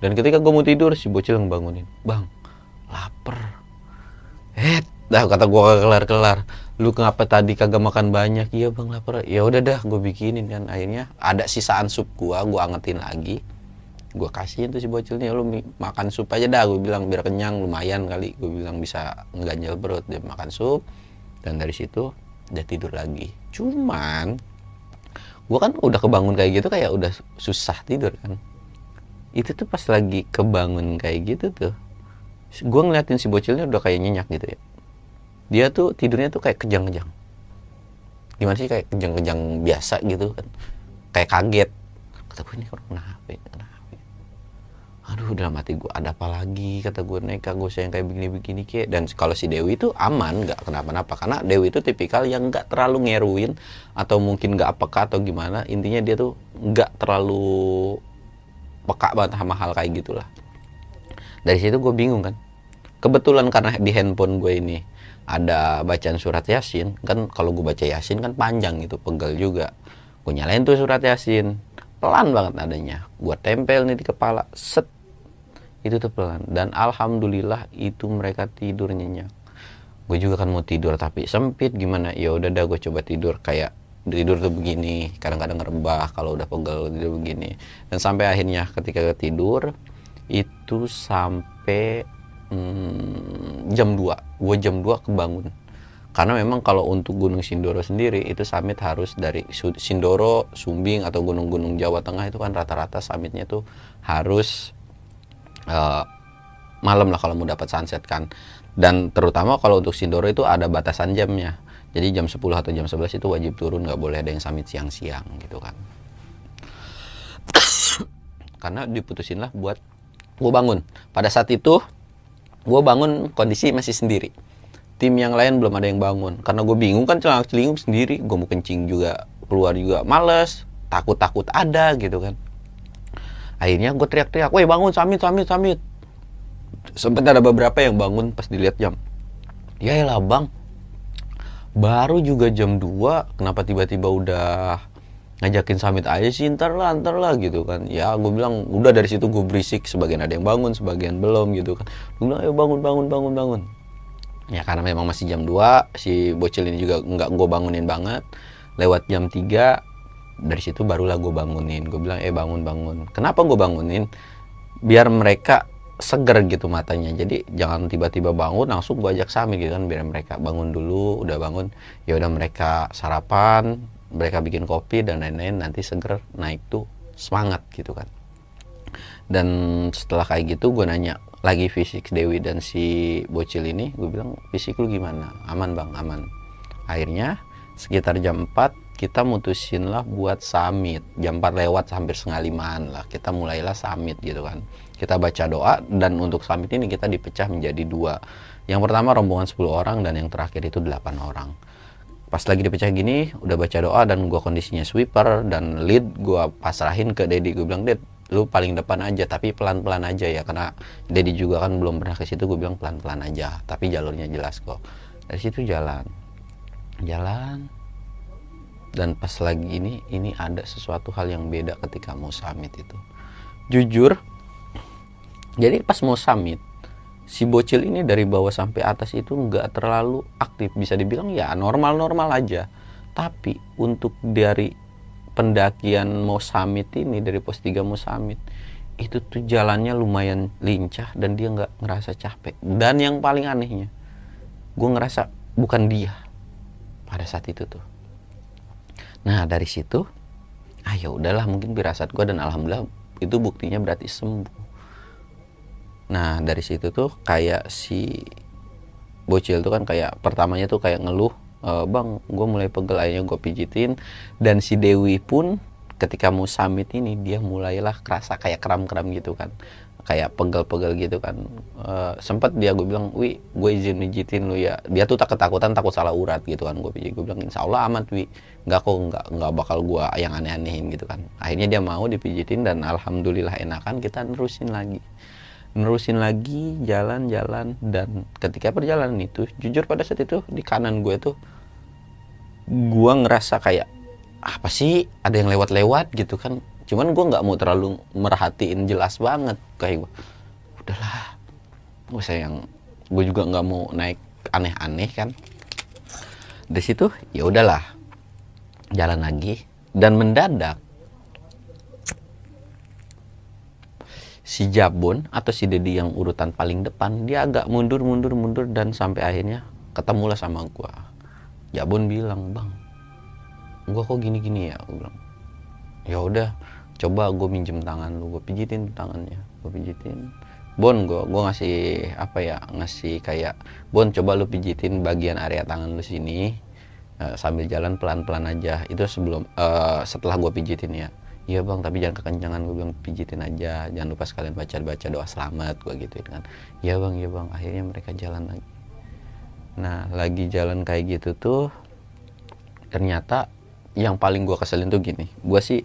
S1: Dan ketika gue mau tidur si bocil ngebangunin bang lapar. Eh dah kata gue kelar kelar lu kenapa tadi kagak makan banyak? Iya bang lapar. Ya udah dah gue bikinin kan. Akhirnya ada sisaan sup gua gue angetin lagi. Gue kasihin tuh si bocil nih lu makan sup aja dah gue bilang biar kenyang lumayan kali. Gue bilang bisa ngeganjel perut dia makan sup. Dan dari situ dia tidur lagi. Cuman gue kan udah kebangun kayak gitu kayak udah susah tidur kan. Itu tuh pas lagi kebangun kayak gitu tuh gue ngeliatin si bocilnya udah kayak nyenyak gitu ya dia tuh tidurnya tuh kayak kejang-kejang. Gimana sih kayak kejang-kejang biasa gitu kan? Kayak kaget. Kata gue ini orang kenapa ya? kenapa ya? aduh dalam hati gue ada apa lagi? Kata gue neka gue sayang kayak begini-begini kayak dan kalau si Dewi itu aman nggak kenapa-napa. Karena Dewi itu tipikal yang nggak terlalu ngeruin atau mungkin nggak apakah atau gimana. Intinya dia tuh nggak terlalu peka banget sama hal kayak gitulah. Dari situ gue bingung kan. Kebetulan karena di handphone gue ini ada bacaan surat yasin kan kalau gue baca yasin kan panjang gitu pegel juga. Gue nyalain tuh surat yasin pelan banget adanya. Gue tempel nih di kepala set. Itu tuh pelan dan alhamdulillah itu mereka tidur nyenyak. Gue juga kan mau tidur tapi sempit gimana? Ya udah dah gue coba tidur. Kayak tidur tuh begini kadang-kadang ngerebah kalau udah pegel tidur begini. Dan sampai akhirnya ketika tidur itu sampai hmm, jam 2 gue jam 2 kebangun. Karena memang kalau untuk Gunung Sindoro sendiri itu summit harus dari Sindoro, Sumbing atau gunung-gunung Jawa Tengah itu kan rata-rata summitnya tuh harus uh, malam lah kalau mau dapat sunset kan. Dan terutama kalau untuk Sindoro itu ada batasan jamnya. Jadi jam 10 atau jam 11 itu wajib turun nggak boleh ada yang summit siang-siang gitu kan. Karena diputusin lah buat gue bangun. Pada saat itu gue bangun kondisi masih sendiri. Tim yang lain belum ada yang bangun. Karena gue bingung kan celana celingum sendiri. Gue mau kencing juga keluar juga males takut takut ada gitu kan. Akhirnya gue teriak-teriak woi bangun samit samit samit. Sempat ada beberapa yang bangun pas dilihat jam. Ya lah bang. Baru juga jam 2 kenapa tiba-tiba udah ngajakin summit aja sih ntar lah ntar lah gitu kan. Ya gue bilang udah dari situ gue berisik sebagian ada yang bangun sebagian belum gitu kan. Gue bilang ayo bangun bangun bangun bangun. Ya karena memang masih jam 2 si bocil ini juga nggak gue bangunin banget. Lewat jam 3 dari situ barulah gue bangunin. Gue bilang eh bangun bangun. Kenapa gue bangunin? Biar mereka seger gitu matanya. Jadi jangan tiba-tiba bangun langsung gue ajak sami gitu kan biar mereka bangun dulu udah bangun. Ya udah mereka sarapan mereka bikin kopi dan lain-lain nanti seger naik tuh semangat gitu kan. Dan setelah kayak gitu gue nanya lagi fisik Dewi dan si bocil ini gue bilang fisik lu gimana? Aman bang aman. Akhirnya sekitar jam 4 kita mutusin lah buat summit. Jam 4 lewat hampir setengah limaan lah. Kita mulailah summit gitu kan. Kita baca doa dan untuk summit ini kita dipecah menjadi dua. Yang pertama rombongan 10 orang dan yang terakhir itu 8 orang pas lagi dipecah gini udah baca doa dan gua kondisinya sweeper dan lead gua pasrahin ke Dedi gue bilang Ded lu paling depan aja tapi pelan-pelan aja ya karena Dedi juga kan belum pernah ke situ. Gue bilang pelan-pelan aja tapi jalurnya jelas kok. Dari situ jalan. Jalan. Dan pas lagi ini ini ada sesuatu hal yang beda ketika mau summit itu. Jujur jadi pas mau summit si bocil ini dari bawah sampai atas itu nggak terlalu aktif. Bisa dibilang ya normal-normal aja. Tapi untuk dari pendakian mau summit ini dari pos 3 mau summit itu tuh jalannya lumayan lincah dan dia nggak ngerasa capek. Dan yang paling anehnya gue ngerasa bukan dia pada saat itu tuh. Nah dari situ ah ya udahlah mungkin firasat gue dan alhamdulillah itu buktinya berarti sembuh Nah dari situ tuh kayak si bocil tuh kan kayak pertamanya tuh kayak ngeluh e, bang gue mulai pegel akhirnya gue pijitin. Dan si Dewi pun ketika mau summit ini dia mulailah kerasa kayak kram-kram gitu kan. Kayak pegel-pegel gitu kan. E, sempet dia gue bilang wi gue izin pijitin lu ya. Dia tuh tak ketakutan takut salah urat gitu kan gue pijit. Gue bilang insya Allah aman wi. Nggak kok nggak nggak bakal gue yang aneh-anehin gitu kan. Akhirnya dia mau dipijitin dan alhamdulillah enakan kita nerusin lagi nerusin lagi jalan-jalan. Dan ketika perjalanan itu jujur pada saat itu di kanan gue tuh gue ngerasa kayak apa sih? Ada yang lewat-lewat gitu kan. Cuman gue nggak mau terlalu merhatiin jelas banget kayak gue udahlah gue sayang gue juga nggak mau naik aneh-aneh kan. Dari situ ya udahlah jalan lagi. Dan mendadak si Jabon atau si Dedi yang urutan paling depan dia agak mundur mundur mundur dan sampai akhirnya ketemulah sama gua. Jabon bilang bang gua kok gini gini ya? Gua bilang ya udah coba gue minjem tangan lu gue pijitin tangannya gue pijitin. Bon gue gue ngasih apa ya ngasih kayak Bon coba lu pijitin bagian area tangan lu sini uh, sambil jalan pelan pelan aja. Itu sebelum uh, setelah gue pijitin ya iya bang tapi jangan kekencangan gue bilang pijitin aja. Jangan lupa sekalian baca baca doa selamat gue gitu kan. Iya bang iya bang. Akhirnya mereka jalan lagi. Nah lagi jalan kayak gitu tuh ternyata yang paling gue keselin tuh gini. Gue sih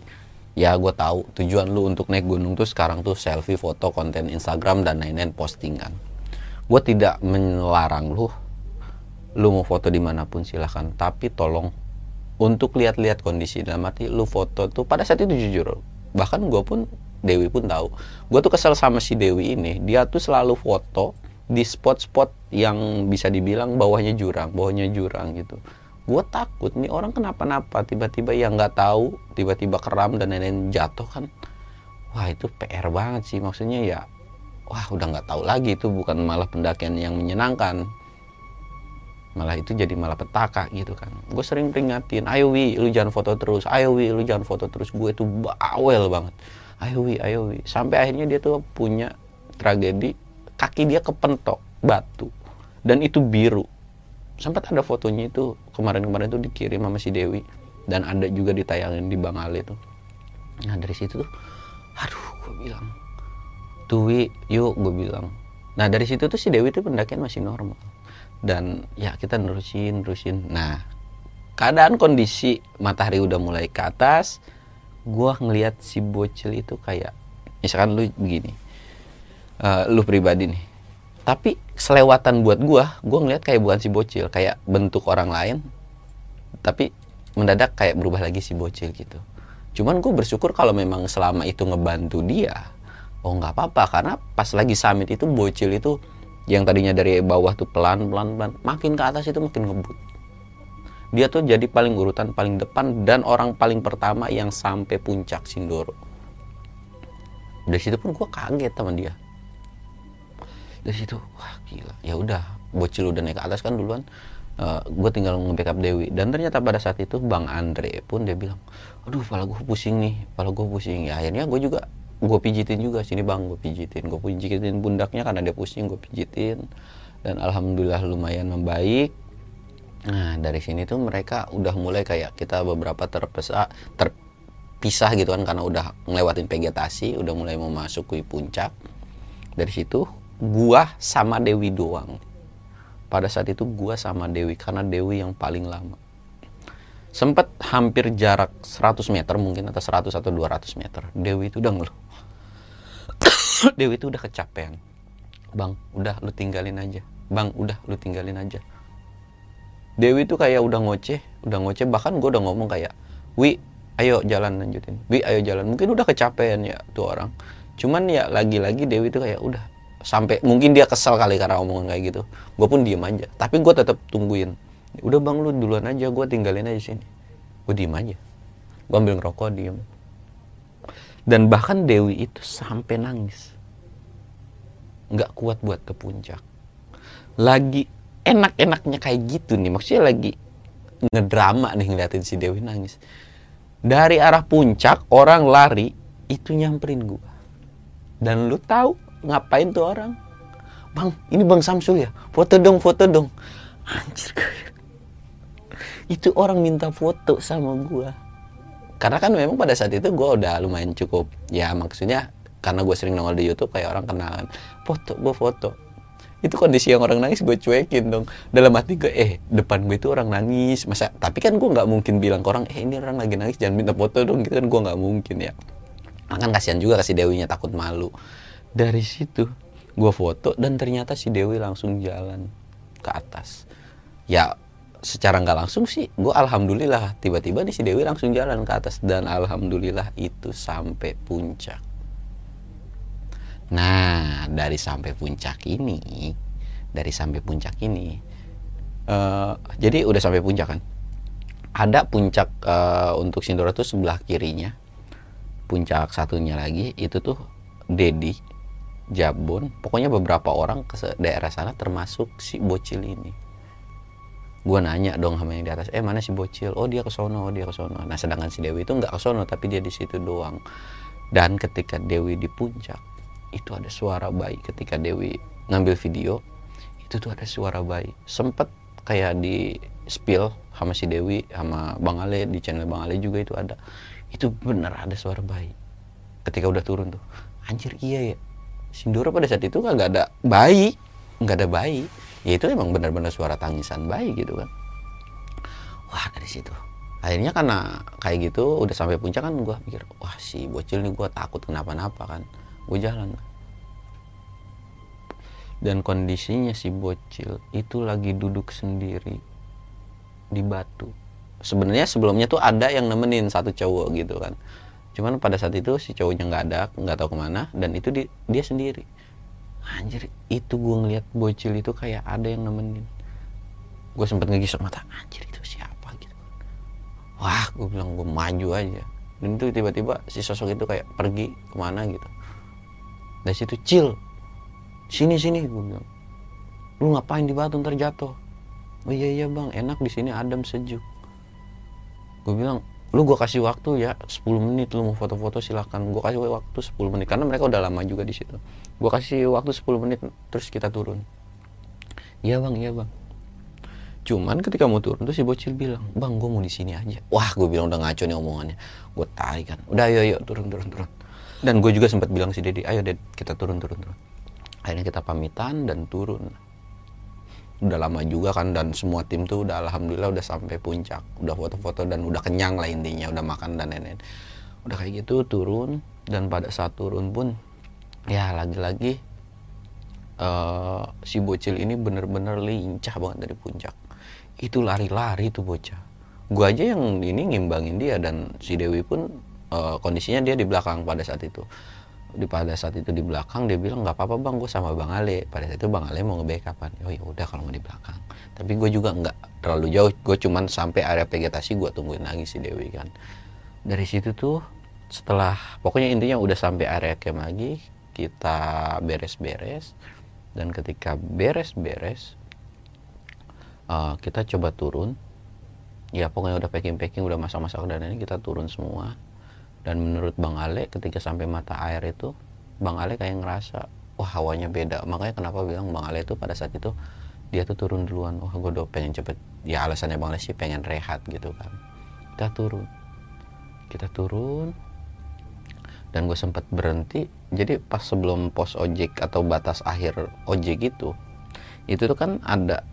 S1: ya gue tahu tujuan lu untuk naik gunung tuh sekarang tuh selfie foto konten Instagram dan lain-lain postingan gue tidak melarang lu. Lu mau foto di mana pun silahkan. Tapi tolong untuk lihat-lihat kondisi dalam arti lu foto tuh pada saat itu jujur bahkan gue pun Dewi pun tahu. Gue tuh kesel sama si Dewi ini dia tuh selalu foto di spot-spot yang bisa dibilang bawahnya jurang bawahnya jurang gitu. Gue takut nih orang kenapa-napa tiba-tiba yang nggak tahu tiba-tiba keram dan lain-lain jatuh kan. Wah itu PR banget sih maksudnya ya wah udah nggak tahu lagi itu bukan malah pendakian yang menyenangkan malah itu jadi malah petaka gitu kan. Gue sering peringatin ayo wi lu jangan foto terus. Ayo wi lu jangan foto terus. Gue itu bawel banget. Ayo wi ayo wi. Sampai akhirnya dia tuh punya tragedi kaki dia kepentok batu. Dan itu biru. Sempat ada fotonya itu kemarin-kemarin tuh dikirim sama si Dewi. Dan ada juga ditayangin di Bang Ali tuh. Nah dari situ tuh aduh gue bilang tuwi yuk gue bilang. Nah dari situ tuh si Dewi tuh pendakian masih normal dan ya kita nerusin nerusin. Nah keadaan kondisi matahari udah mulai ke atas gua ngelihat si bocil itu kayak misalkan lu begini uh, lu pribadi nih. Tapi selewatan buat gua gua ngeliat kayak bukan si bocil kayak bentuk orang lain tapi mendadak kayak berubah lagi si bocil gitu. Cuman gue bersyukur kalau memang selama itu ngebantu dia oh nggak apa-apa. Karena pas lagi summit itu bocil itu yang tadinya dari bawah tuh pelan pelan pelan. Makin ke atas itu makin ngebut. Dia tuh jadi paling urutan paling depan dan orang paling pertama yang sampai puncak Sindoro. Dari situ pun gue kaget sama dia. Dari situ wah gila. Ya udah bocil udah naik ke atas kan duluan. Uh, gue tinggal nge-backup Dewi. Dan ternyata pada saat itu Bang Andre pun dia bilang aduh kepala gue pusing nih kepala gue pusing. Ya akhirnya gue juga gue pijitin juga sini bang gue pijitin. Gue pijitin pundaknya karena dia pusing gue pijitin. Dan alhamdulillah lumayan membaik. Nah dari sini tuh mereka udah mulai kayak kita beberapa terpesa terpisah gitu kan karena udah ngelewatin vegetasi udah mulai mau masuk ke puncak. Dari situ gua sama Dewi doang. Pada saat itu gua sama Dewi karena Dewi yang paling lama. Sempat hampir jarak 100 meter mungkin atau 100 atau 200 meter. Dewi itu udah ngeluh Dewi itu udah kecapean. Bang udah lu tinggalin aja. Bang udah lu tinggalin aja. Dewi itu kayak udah ngoceh udah ngoceh. Bahkan gue udah ngomong kayak wi ayo jalan lanjutin. Wi ayo jalan. Mungkin udah kecapean ya tuh orang. Cuman ya lagi-lagi Dewi itu kayak udah sampai mungkin dia kesal kali karena omongan kayak gitu. Gue pun diem aja. Tapi gue tetap tungguin. Udah bang lu duluan aja. Gue tinggalin aja sini. Gue diem aja. Gue ambil ngerokok diem. Dan bahkan Dewi itu sampai nangis nggak kuat buat ke puncak. Lagi enak-enaknya kayak gitu nih maksudnya lagi ngedrama nih ngeliatin si Dewi nangis. Dari arah puncak orang lari itu nyamperin gua. Dan lu tahu ngapain tuh orang? Bang ini bang Samsul ya? Foto dong foto dong. Anjir itu orang minta foto sama gua. Karena kan memang pada saat itu gue udah lumayan cukup ya maksudnya karena gue sering nongol di YouTube kayak orang kenalan foto gue foto. Itu kondisi yang orang nangis gue cuekin dong. Dalam hati gue eh depan gue itu orang nangis. Masa tapi kan gue nggak mungkin bilang ke orang eh ini orang lagi nangis jangan minta foto dong. Gitu kan gue nggak mungkin ya. Kan kasihan juga kasih Dewinya takut malu. Dari situ gue foto dan ternyata si Dewi langsung jalan ke atas. Ya secara nggak langsung sih gue alhamdulillah tiba-tiba nih si Dewi langsung jalan ke atas. Dan alhamdulillah itu sampai puncak nah dari sampai puncak ini dari sampai puncak ini uh, jadi udah sampai puncak kan? Ada puncak uh, untuk Sindoro tuh sebelah kirinya. Puncak satunya lagi itu tuh Dedi Jabon. Pokoknya beberapa orang ke daerah sana termasuk si bocil ini. Gue nanya dong sama yang di atas eh mana si bocil? Oh dia ke sono oh dia ke sono. Nah sedangkan si Dewi itu nggak ke sono tapi dia di situ doang. Dan ketika Dewi di puncak itu ada suara bayi ketika Dewi ngambil video. Itu tuh ada suara bayi. Sempet kayak di spill sama si Dewi sama Bang Ale di channel Bang Ale juga itu ada. Itu bener ada suara bayi. Ketika udah turun tuh anjir iya ya. Sindoro pada saat itu nggak ada bayi. Nggak ada bayi. Ya itu emang benar-benar suara tangisan bayi gitu kan. Wah dari situ. Akhirnya karena kayak gitu udah sampai puncak kan gue mikir wah si bocil nih gue takut kenapa-napa kan gue jalan. Dan kondisinya si bocil itu lagi duduk sendiri di batu. Sebenarnya sebelumnya tuh ada yang nemenin satu cowok gitu kan. Cuman pada saat itu si cowoknya nggak ada nggak tahu ke mana dan itu di, dia sendiri. Anjir itu gue ngeliat bocil itu kayak ada yang nemenin. Gue sempet ngegisok mata anjir itu siapa? gitu. Wah gue bilang gue maju aja. Dan itu tiba-tiba si sosok itu kayak pergi ke mana gitu dari situ chill sini sini gue bilang. Lu ngapain di batu ntar jatuh? Oh iya iya bang enak di sini adem sejuk. Gue bilang lu gue kasih waktu ya 10 menit lu mau foto-foto silahkan gue kasih waktu 10 menit karena mereka udah lama juga di situ. Gue kasih waktu 10 menit terus kita turun. Iya bang iya bang. Cuman ketika mau turun tuh si bocil bilang bang gue mau di sini aja. Wah gue bilang udah ngaco nih omongannya. Gue tarik kan udah ayo ayo turun turun turun dan gue juga sempat bilang si Dedi ayo Ded kita turun turun turun. Akhirnya kita pamitan dan turun. Udah lama juga kan dan semua tim tuh udah alhamdulillah udah sampai puncak. Udah foto-foto dan udah kenyang lah intinya udah makan dan lain-lain. Udah kayak gitu turun. Dan pada saat turun pun ya lagi-lagi uh, si bocil ini bener-bener lincah banget dari puncak. Itu lari-lari tuh bocah. Gua aja yang ini ngimbangin dia dan si Dewi pun uh, kondisinya dia di belakang pada saat itu. Di pada saat itu di belakang dia bilang nggak apa-apa bang gue sama bang Ale. Pada saat itu bang Ale mau nge-backup kan oh ya udah kalau mau di belakang. Tapi gue juga nggak terlalu jauh gue cuman sampai area vegetasi gue tungguin lagi si Dewi kan. Dari situ tuh setelah pokoknya intinya udah sampai area camp lagi kita beres-beres. Dan ketika beres-beres uh, kita coba turun. Ya pokoknya udah packing-packing udah masak-masak dan ini kita turun semua dan menurut Bang Ale ketika sampai mata air itu Bang Ale kayak ngerasa wah hawanya beda. Makanya kenapa bilang Bang Ale itu pada saat itu dia tuh turun duluan. Wah gue udah pengen cepet. Ya alasannya Bang Ale sih pengen rehat gitu kan. Kita turun. Kita turun dan gue sempat berhenti. Jadi pas sebelum pos ojek atau batas akhir ojek itu itu tuh kan ada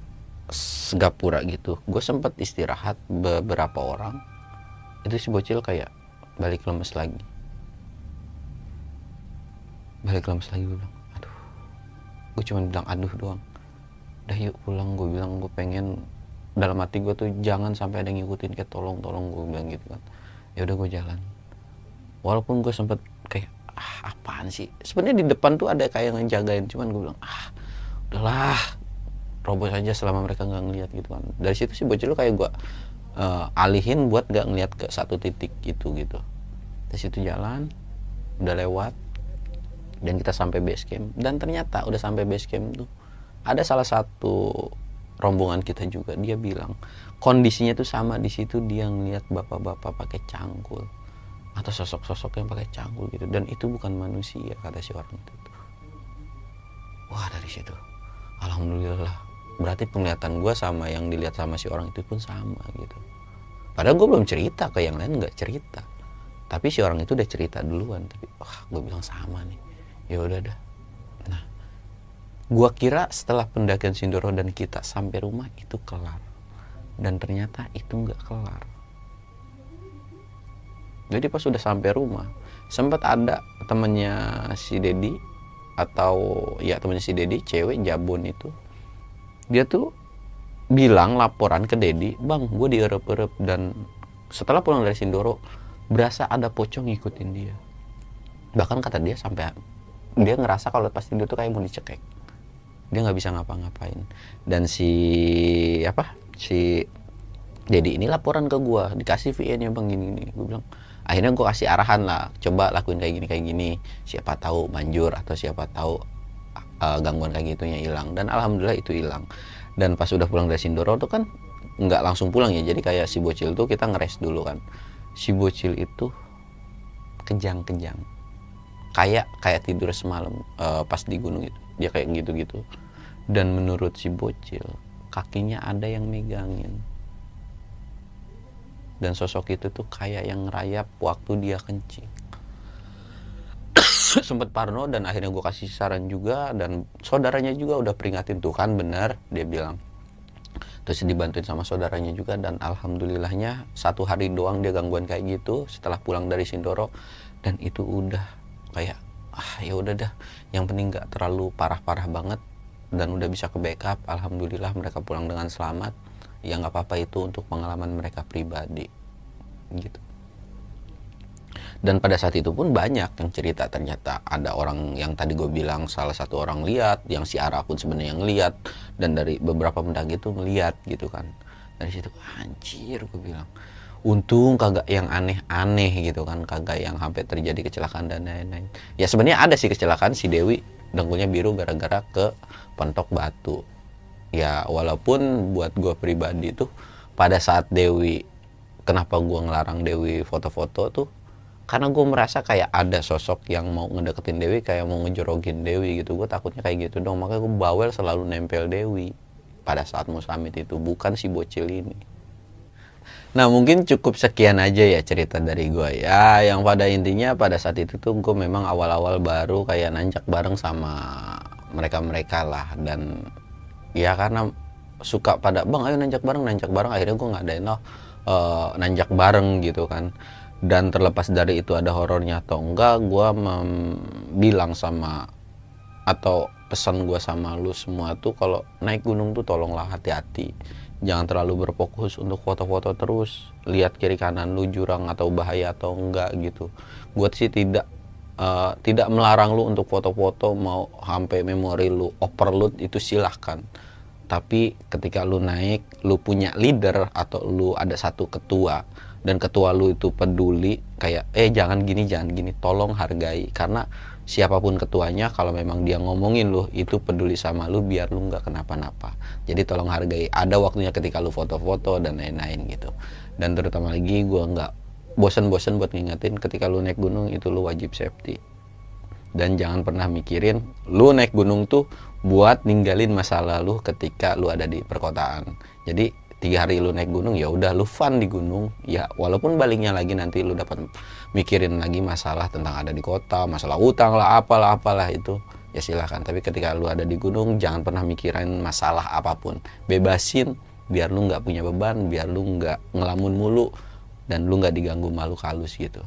S1: segapura gitu. Gue sempat istirahat beberapa orang. Itu si bocil kayak balik lemes lagi. Balik lemes lagi gue bilang aduh. Gue cuma bilang aduh doang. Udah yuk pulang gue bilang. Gue pengen dalam hati gue tuh jangan sampai ada yang ngikutin kayak tolong tolong gue bilang gitu kan. Ya udah gue jalan. Walaupun gue sempet kayak ah apaan sih? Sebenarnya di depan tuh ada kayak yang jagain cuman gue bilang ah udahlah robos aja selama mereka nggak ngeliat gitu kan. Dari situ sih bocil kayak gue uh, alihin buat nggak ngeliat ke satu titik gitu gitu dari situ jalan udah lewat dan kita sampai base camp. Dan ternyata udah sampai base camp tuh ada salah satu rombongan kita juga dia bilang kondisinya tuh sama di situ dia ngeliat bapak-bapak pakai cangkul atau sosok-sosok yang pakai cangkul gitu. Dan itu bukan manusia kata si orang itu. Wah dari situ. Alhamdulillah. Berarti penglihatan gue sama yang dilihat sama si orang itu pun sama gitu. Padahal gue belum cerita ke yang lain nggak cerita tapi si orang itu udah cerita duluan tapi wah gue bilang sama nih. Ya udah dah. Nah gue kira setelah pendakian Sindoro dan kita sampai rumah itu kelar. Dan ternyata itu nggak kelar. Jadi pas sudah sampai rumah sempat ada temennya si Dedi atau ya temennya si Dedi cewek Jabon itu dia tuh bilang laporan ke Dedi bang gue dierep-erep dan setelah pulang dari Sindoro berasa ada pocong ngikutin dia. Bahkan kata dia sampai dia ngerasa kalau pas tidur tuh kayak mau dicekek. Dia nggak bisa ngapa-ngapain. Dan si apa si jadi ini laporan ke gua dikasih VN nya bang gini gue bilang akhirnya gue kasih arahan lah coba lakuin kayak gini kayak gini. Siapa tahu manjur atau siapa tahu uh, gangguan kayak gitunya hilang. Dan alhamdulillah itu hilang. Dan pas udah pulang dari Sindoro tuh kan nggak langsung pulang ya. Jadi kayak si bocil tuh kita ngeres dulu kan si bocil itu kejang-kejang kayak kayak tidur semalam uh, pas di gunung itu. Dia kayak gitu-gitu. Dan menurut si bocil kakinya ada yang megangin. Dan sosok itu tuh kayak yang ngerayap waktu dia kencing. Sempet parno dan akhirnya gue kasih saran juga dan saudaranya juga udah peringatin. Tuh kan bener dia bilang terus dibantuin sama saudaranya juga dan alhamdulillahnya satu hari doang dia gangguan kayak gitu setelah pulang dari Sindoro. Dan itu udah kayak ah ya udah dah. Yang penting nggak terlalu parah-parah banget dan udah bisa ke backup. Alhamdulillah mereka pulang dengan selamat. Ya nggak apa-apa itu untuk pengalaman mereka pribadi gitu dan pada saat itu pun banyak yang cerita ternyata ada orang yang tadi gue bilang salah satu orang lihat yang si Ara pun sebenarnya yang lihat dan dari beberapa pendaki itu ngeliat gitu kan. Dari situ anjir gue bilang. Untung kagak yang aneh-aneh gitu kan. Kagak yang sampai terjadi kecelakaan dan lain-lain. Ya sebenarnya ada sih kecelakaan si Dewi dengkulnya biru gara-gara ke pentok batu. Ya walaupun buat gue pribadi tuh pada saat Dewi kenapa gue ngelarang Dewi foto-foto tuh karena gue merasa kayak ada sosok yang mau ngedeketin Dewi kayak mau ngejorogin Dewi gitu. Gue takutnya kayak gitu dong. Makanya gue bawel selalu nempel Dewi pada saat mau itu bukan si bocil ini. Nah mungkin cukup sekian aja ya cerita dari gue ya. Yang pada intinya pada saat itu tuh gue memang awal-awal baru kayak nanjak bareng sama mereka-mereka lah. Dan ya karena suka pada bang ayo nanjak bareng nanjak bareng. Akhirnya gue ngadain loh uh, nanjak bareng gitu kan dan terlepas dari itu ada horornya atau enggak gue bilang sama atau pesan gue sama lu semua tuh kalau naik gunung tuh tolonglah hati-hati. Jangan terlalu berfokus untuk foto-foto terus lihat kiri kanan lu jurang atau bahaya atau enggak gitu. Gue sih tidak uh, tidak melarang lu untuk foto-foto mau sampai memori lu overload itu silahkan. Tapi ketika lu naik lu punya leader atau lu ada satu ketua dan ketua lu itu peduli kayak eh jangan gini jangan gini tolong hargai. Karena siapa pun ketuanya kalau memang dia ngomongin lu itu peduli sama lu biar lu nggak kenapa-napa. Jadi tolong hargai. Ada waktunya ketika lu foto-foto dan lain-lain gitu. Dan terutama lagi gua nggak bosen-bosen buat ngingetin ketika lu naik gunung itu lu wajib safety. Dan jangan pernah mikirin lu naik gunung tuh buat ninggalin masa lalu ketika lu ada di perkotaan. Jadi tiga hari lu naik gunung ya udah lu fun di gunung. Ya walaupun baliknya lagi nanti lu dapat mikirin lagi masalah tentang ada di kota masalah utang lah apalah apalah itu ya silahkan tapi ketika lu ada di gunung jangan pernah mikirin masalah apa pun. Bebasin biar lu nggak punya beban biar lu nggak ngelamun mulu dan lu nggak diganggu malu halus gitu.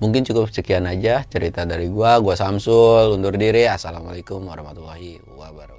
S1: Mungkin cukup sekian aja cerita dari gua. Gua Samsul undur diri. Assalamualaikum warahmatullahi wabarakatuh